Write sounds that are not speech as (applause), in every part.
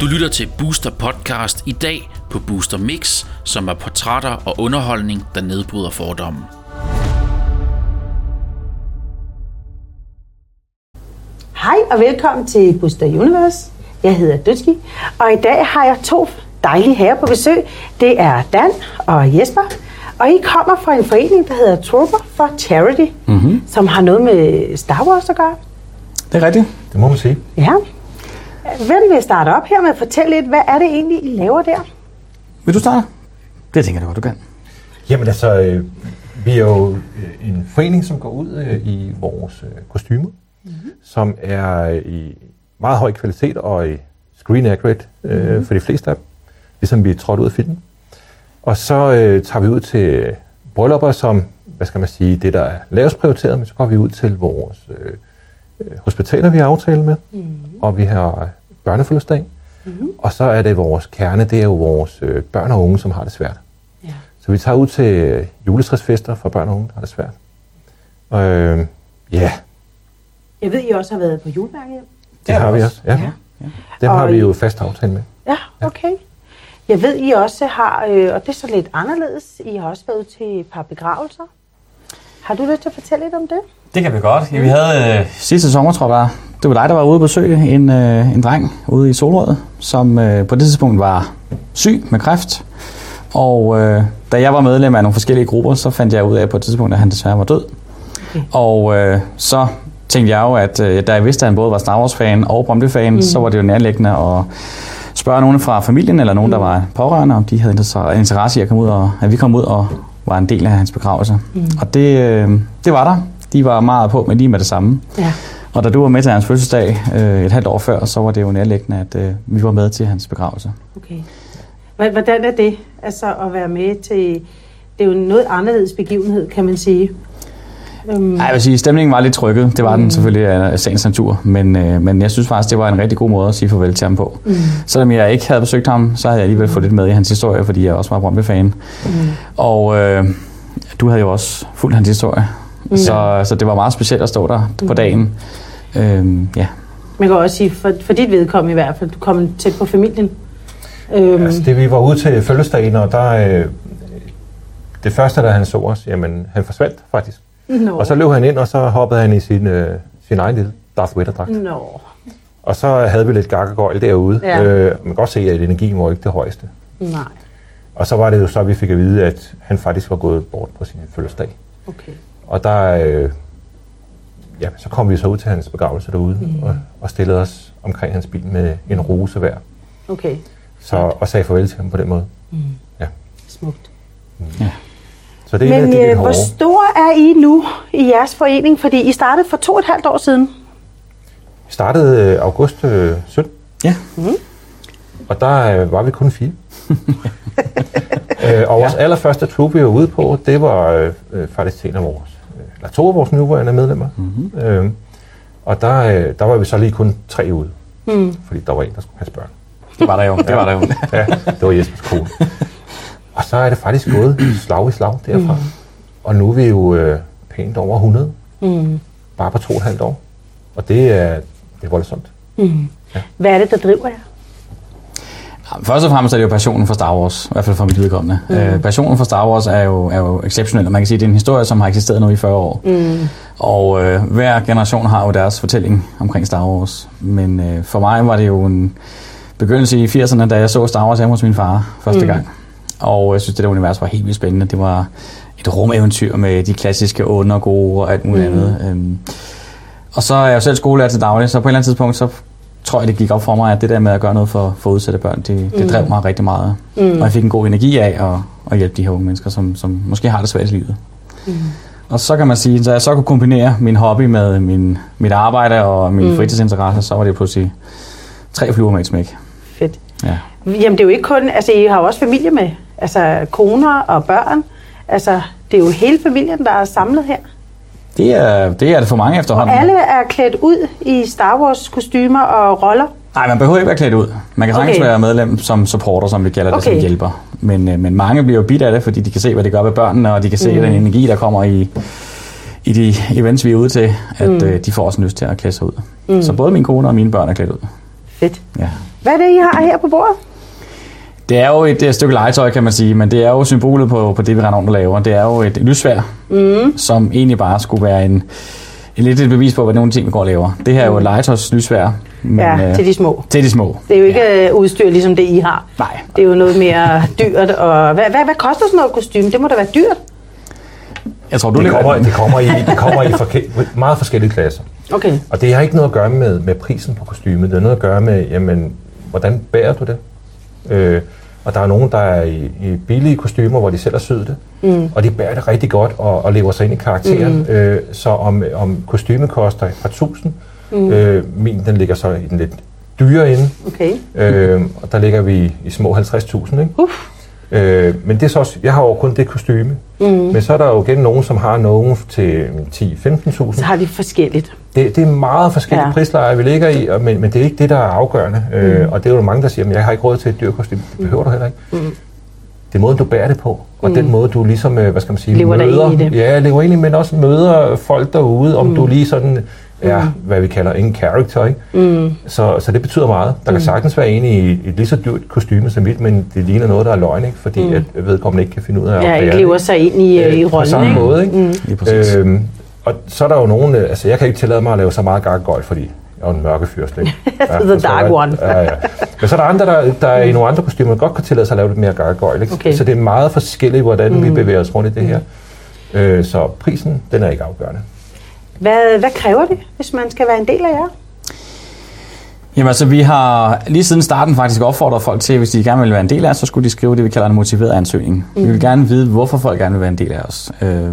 Du lytter til Booster Podcast i dag på Booster Mix, som er portrætter og underholdning, der nedbryder fordomme. Hej og velkommen til Booster Universe. Jeg hedder Dødski, og i dag har jeg to dejlige herrer på besøg. Det er Dan og Jesper, og I kommer fra en forening, der hedder Trooper for Charity, mm-hmm. som har noget med Star Wars at gøre. Det er rigtigt. Det må man sige. Ja. Hvem vil starte op her med at fortælle lidt, hvad er det egentlig, I laver der? Vil du starte? Det tænker jeg godt, du kan. Jamen altså, øh, vi er jo øh, en forening, som går ud øh, i vores øh, kostymer, mm-hmm. som er øh, i meget høj kvalitet og i screen accurate øh, mm-hmm. for de fleste af dem, ligesom vi er trådt ud af filmen. Og så øh, tager vi ud til bryllupper, som, hvad skal man sige, det der er lavest prioriteret, men så går vi ud til vores øh hospitaler, vi har aftalt med, mm-hmm. og vi har børnefødselsdag. Mm-hmm. Og så er det vores kerne, det er jo vores øh, børn og unge, som har det svært. Ja. Så vi tager ud til øh, juletræsfester for børn og unge, der har det svært. Øh, ja. Jeg ved, I også har været på julemærkehjem. Det, det har vi også, ja. ja. ja. Dem har vi jo fast aftale med. Ja, okay. Jeg ved, I også har, øh, og det er så lidt anderledes, I har også været til et par begravelser. Har du lyst til at fortælle lidt om det? Det kan vi godt. Ja, vi havde øh, sidste sommer, tror jeg, det var dig, der var ude på besøge en, øh, en dreng ude i Solrød, som øh, på det tidspunkt var syg med kræft. Og øh, da jeg var medlem af nogle forskellige grupper, så fandt jeg ud af på et tidspunkt, at han desværre var død. Okay. Og øh, så tænkte jeg jo, at øh, da jeg vidste, at han både var Star Wars-fan og Brøndby-fan, mm. så var det jo nærliggende at spørge nogen fra familien, eller nogen, mm. der var pårørende, om de havde interesse i at, komme ud og, at vi kom ud og var en del af hans begravelse. Mm. Og det, øh, det var der. De var meget på med lige med det samme. Ja. Og da du var med til hans fødselsdag øh, et halvt år før, så var det jo nærliggende, at øh, vi var med til hans begravelse. Okay. Hvordan er det altså at være med til... Det er jo noget anderledes begivenhed, kan man sige. Um... Ej, jeg vil sige, stemningen var lidt trykket. Det var mm. den selvfølgelig af sagens natur. Men, øh, men jeg synes faktisk, det var en rigtig god måde at sige farvel til ham på. Mm. Selvom jeg ikke havde besøgt ham, så havde jeg alligevel fået lidt med i hans historie, fordi jeg også var Brøndby-fan. Mm. Og øh, du havde jo også fulgt hans historie. Mm. Så, så det var meget specielt at stå der mm. på dagen. Øhm, ja. Man kan også sige, for, for dit vedkommende i hvert fald, du kom tæt på familien. Øhm. Altså det vi var ude til fødselsdagen, og der, øh, det første, da han så os, jamen han forsvandt faktisk. No. Og så løb han ind, og så hoppede han i sin, øh, sin egen lille Darth Vader-dragt. No. Og så havde vi lidt gakkegøjl derude. Ja. Øh, man kan godt se, at energien var ikke det højeste. Nej. Og så var det jo så, at vi fik at vide, at han faktisk var gået bort på sin fødselsdag. Okay. Og der, øh, ja, så kom vi så ud til hans begravelse derude mm. og, og stillede os omkring hans bil med en rose hver. Okay. Så, og sagde farvel til ham på den måde. Mm. Ja. Smukt. Mm. Ja. Så det er Men det, øh, hvor stor er I nu i jeres forening? Fordi I startede for to og et halvt år siden. Vi startede øh, august øh, 17. Ja. Mm. Og der øh, var vi kun fire. (laughs) øh, og vores ja. allerførste troop, vi var ude på, det var øh, øh faktisk en af vores, eller to af vores nuværende medlemmer. Mm-hmm. Øh, og der, øh, der var vi så lige kun tre ude. Mm. Fordi der var en, der skulle passe børn. Det var der jo. Det var der jo. ja, det var Jespers kone. (laughs) Og så er det faktisk gået slag i slag derfra. Mm. Og nu er vi jo øh, pænt over 100. Mm. Bare på to og et halvt år. Og det er, det er voldsomt. Mm. Ja. Hvad er det, der driver jer? Først og fremmest er det jo passionen for Star Wars, i hvert fald for mit vedkommende. Mm. Øh, passionen for Star Wars er jo, er jo exceptionel, og man kan sige, at det er en historie, som har eksisteret nu i 40 år. Mm. Og øh, hver generation har jo deres fortælling omkring Star Wars. Men øh, for mig var det jo en begyndelse i 80'erne, da jeg så Star Wars hjemme hos min far første mm. gang. Og jeg synes, det der univers var helt vildt spændende. Det var et rumeventyr med de klassiske onde og gode og alt muligt mm. andet. Øhm, og så er jeg jo selv skolelærer til daglig, så på et eller andet tidspunkt, så tror jeg, det gik op for mig, at det der med at gøre noget for, for udsatte børn, det, det mm. drev mig rigtig meget. Mm. Og jeg fik en god energi af at, at hjælpe de her unge mennesker, som, som måske har det svært i livet. Mm. Og så kan man sige, at jeg så kunne kombinere min hobby med min, mit arbejde og min mm. fritidsinteresse, så var det pludselig tre fluer med et smæk. Fedt. Ja. Jamen det er jo ikke kun, altså I har jo også familie med, altså koner og børn. Altså det er jo hele familien, der er samlet her. Det er, det er det for mange efterhånden. Og alle er klædt ud i Star Wars kostymer og roller. Nej, man behøver ikke være klædt ud. Man kan sagtens okay. være medlem som supporter, som vi kalder okay. det, som hjælper. Men, øh, men mange bliver jo bidt af det, fordi de kan se, hvad det gør ved børnene, og de kan se mm. den energi, der kommer i, i de events, vi er ude til, at mm. øh, de får også lyst til at klæde sig ud. Mm. Så både min kone og mine børn er klædt ud. Fedt. Ja. Hvad er det, I har her på bordet? Det er jo et, et stykke legetøj, kan man sige, men det er jo symbolet på, på det, vi render rundt og laver. Det er jo et lysvær, mm. som egentlig bare skulle være en, en lidt et bevis på, hvad nogle ting, vi går og laver. Det her er jo et legetøjs lysvær. Men, Ja, øh, til de små. Til de små. Det er jo ikke ja. udstyr ligesom det, I har. Nej. Det er jo noget mere dyrt. Og hvad, hvad, hvad koster sådan noget kostume? Det må da være dyrt. Jeg tror, du Det ligger- kommer, det kommer i, det kommer i forke- meget forskellige klasser. Okay. Og det har ikke noget at gøre med, med prisen på kostymet. Det har noget at gøre med, jamen, hvordan bærer du det? Øh, og der er nogen, der er i, i billige kostymer, hvor de selv har syet det. Mm. Og de bærer det rigtig godt og, og lever sig ind i karakteren. Mm. Øh, så om, om kostymet koster et par tusind, mm. øh, min den ligger så i den lidt dyre ende. Okay. Øh, og der ligger vi i små 50.000, ikke? Uff. Øh, men det er så også, jeg har jo kun det kostyme. Mm. Men så er der jo igen nogen, som har nogen til 10-15.000. Så har de forskelligt. Det, det er meget forskellige Ja. prislejer, vi ligger i, og, men, men det er ikke det, der er afgørende. Mm. Øh, og det er jo mange, der siger, at jeg har ikke råd til et dyrt kostume. Det behøver du heller ikke. Mm. Det er måden, du bærer det på, og mm. den måde, du ligesom, øh, hvad skal man sige, Lever møder, ind i det. Ja, lever ind i, men også møder folk derude, om mm. du lige sådan er, hvad vi kalder en character, ikke? Mm. Så, så det betyder meget. Der kan sagtens være en i et lige så dyrt kostyme som mit, men det ligner noget, der er løgn, ikke? Fordi mm. at vedkommende ikke kan finde ud af at Ja, ikke lever sig ind i, øh, i Øh, På rollen. samme ikke? måde, ikke? Mm. Præcis. Øhm, og så er der jo nogen, øh, altså jeg kan ikke tillade mig at lave så meget gargoyle, fordi jeg er en mørke fyrst, ikke? (laughs) The så dark er der- one. Ja, ja. Men så er der andre, der, der er i nogle andre kostymer, godt kan tillade sig at lave lidt mere gargoyle, ikke? Okay. Så det er meget forskelligt, hvordan mm. vi bevæger os rundt i det her. Øh, så prisen, den er ikke afgørende. Hvad, hvad kræver det, hvis man skal være en del af jer? Jamen altså, vi har lige siden starten faktisk opfordret folk til, hvis de gerne vil være en del af os, så skulle de skrive det, vi kalder en motiveret ansøgning. Mm. Vi vil gerne vide, hvorfor folk gerne vil være en del af os. Øh,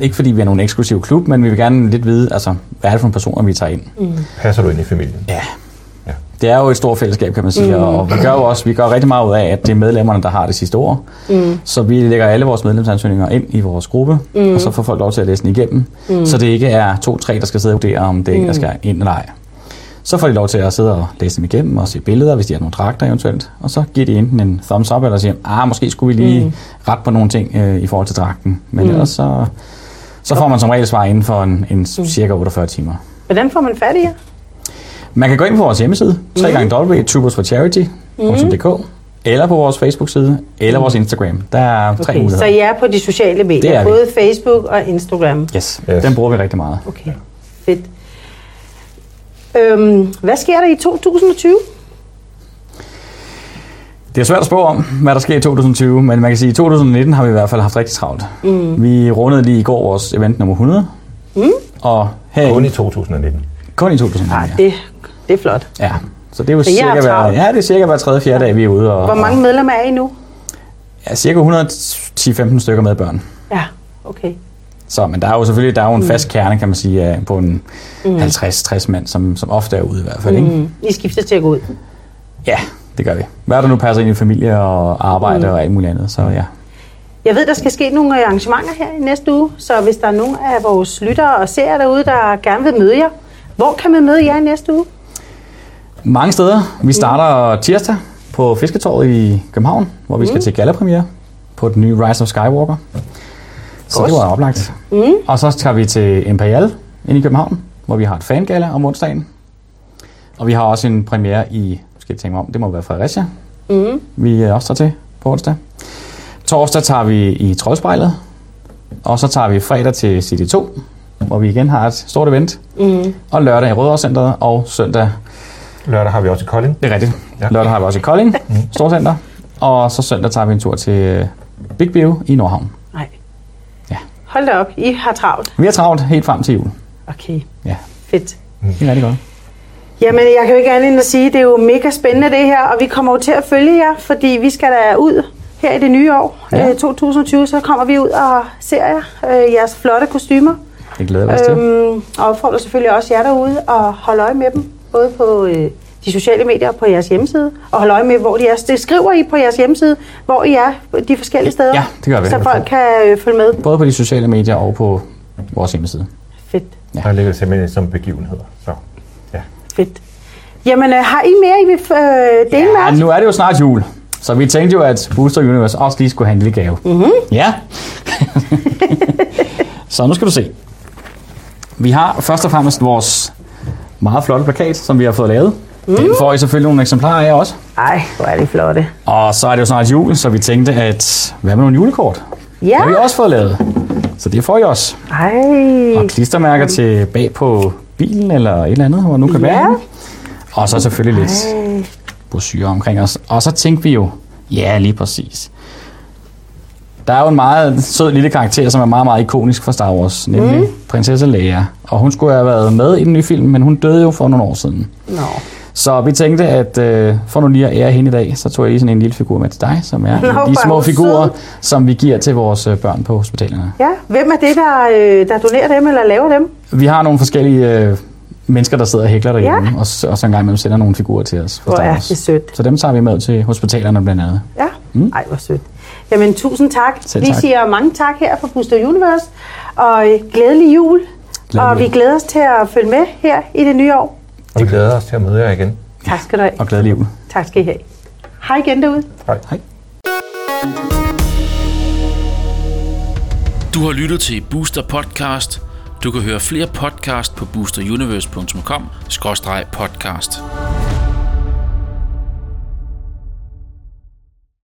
ikke fordi vi er nogen eksklusiv klub, men vi vil gerne lidt vide, altså, hvad er det for nogle personer, vi tager ind. Mm. Passer du ind i familien? Ja. Det er jo et stort fællesskab, kan man sige, mm. og vi gør jo også vi gør rigtig meget ud af, at det er medlemmerne, der har det sidste ord. Mm. Så vi lægger alle vores medlemsansøgninger ind i vores gruppe, mm. og så får folk lov til at læse den igennem, mm. så det ikke er to-tre, der skal sidde og vurdere, om det er en, der skal ind eller ej. Så får de lov til at sidde og læse dem igennem og se billeder, hvis de har nogle dragter eventuelt. Og så giver de enten en thumbs up, eller siger, ah, måske skulle vi lige mm. rette på nogle ting øh, i forhold til dragten. Men mm. ellers så, så får man som regel svar inden for en, en cirka 48 timer. Hvordan får man fat i jer? Man kan gå ind på vores hjemmeside, www.tubersforcharity.dk eller på vores Facebook-side, eller vores Instagram. Der er tre Okay, så muligheder. I er på de sociale medier, er både Facebook og Instagram. Yes, Yes. den bruger vi rigtig meget. Okay, fedt. Øhm, hvad sker der i 2020? Det er svært at spå om, hvad der sker i 2020, men man kan sige, at i 2019 har vi i hvert fald haft rigtig travlt. Mm. Vi rundede lige i går vores event nummer 100. Mm. Og her Kun i 2019. kun i 2019. Nej, det, det er flot. Ja, så det er jo Så cirka hver, ja, det er cirka hver tredje, fjerde dag, vi er ude. Og, Hvor mange medlemmer er I nu? Ja, cirka 110-15 stykker med børn. Ja, okay. Så, men der er jo selvfølgelig der er jo en fast kerne, kan man sige, på en 50-60 mand, som, som ofte er ude i hvert fald. Ikke? Mm. I skifter til at gå ud. Ja, det gør vi. Hvad der nu passer ind i familie og arbejde mm. og alt muligt andet, så ja. Jeg ved, der skal ske nogle arrangementer her i næste uge, så hvis der er nogen af vores lyttere og seere derude, der gerne vil møde jer, hvor kan man møde jer i næste uge? Mange steder. Vi starter tirsdag på Fisketorvet i København, hvor vi skal til gallapremiere på den nye Rise of Skywalker. Så Godt. det var oplagt. Mm. Og så tager vi til Imperial ind i København, hvor vi har et fangala om onsdagen. Og vi har også en premiere i, skal jeg tænke mig om, det må være Fredericia, mm. vi øh, også tager til på onsdag. Torsdag tager vi i Troldspejlet, og så tager vi fredag til CD2, hvor vi igen har et stort event. Mm. Og lørdag i Rødovrecenteret, og søndag Lørdag har vi også i Kolding. det er rigtigt. Ja. Lørdag har vi også i Kolding, Storcenter. Og så søndag tager vi en tur til øh, Big Bio i Nordhavn. Nej. Ja. Hold da op, I har travlt. Vi er travlt helt frem til jul. Okay, Ja, fedt. det er rigtig godt. Jamen, jeg kan jo ikke andet end at sige, det er jo mega spændende det her, og vi kommer jo til at følge jer, fordi vi skal da ud her i det nye år, Ja. ja. 2020, så kommer vi ud og ser jer, øh, jeres flotte kostymer, Det glæder vi os til. øhm, og opfordrer selvfølgelig også jer derude og holde øje med dem, både på øh, de sociale medier og på jeres hjemmeside, og holde øje med, hvor de er. Det skriver I på jeres hjemmeside, hvor I er de forskellige steder, Ja, det gør vi. så folk kan øh, følge med. Både på de sociale medier og på vores hjemmeside. Fedt, Ja. Der ligger simpelthen som begivenheder. Så, ja. fedt. Jamen, øh, har I mere, I vil øh, dele med Ja, os? nu er det jo snart jul. Så vi tænkte jo, at Booster Universe også lige skulle have en lille gave. Mm-hmm. Ja. (laughs) (laughs) så nu skal du se. Vi har først og fremmest vores meget flotte plakat, som vi har fået lavet. Mm. Den får I selvfølgelig nogle eksemplarer af også. Ej, hvor er det flotte. Og så er det jo snart jul, så vi tænkte, at hvad med nogle julekort? Ja. Det har vi også fået lavet. Så det får I også. Ej. Og klistermærker til bag på bilen eller et eller andet, hvor nu kan Ja. være. Og så selvfølgelig lidt Ej. brosyre omkring os. Og så tænkte vi jo, ja, lige præcis. Der er jo en meget sød lille karakter, som er meget, meget ikonisk for Star Wars, nemlig mm. prinsesse Leia. Og hun skulle have været med i den nye film, men hun døde jo for nogle år siden. Nå. Så vi tænkte, at øh, for nu lige at ære hende i dag, så tog jeg lige sådan en lille figur med til dig, som er Nå, de små figurer, som vi giver til vores øh, børn på hospitalerne. Ja, hvem er det, der, øh, der donerer dem eller laver dem? Vi har nogle forskellige øh, mennesker, der sidder og hækler derhjemme, Ja. og, og så en gang imellem sender nogle figurer til os. Hvor er det sødt. Så dem tager vi med til hospitalerne blandt andet. Ja, mm. ej hvor sødt. Jamen tusind tak. Selv vi tak. siger mange tak her fra Booster Universe, og øh, glædelig jul. Glædelig og vi glæder os til at følge med her i det nye år. Og vi glæder os til at møde jer igen. Tak skal du have. Og glædelig jul. Tak skal I have. Hej igen derude. Hej. Hej. Du har lyttet til Booster Podcast. Du kan høre flere podcast på boosteruniverse.com-podcast.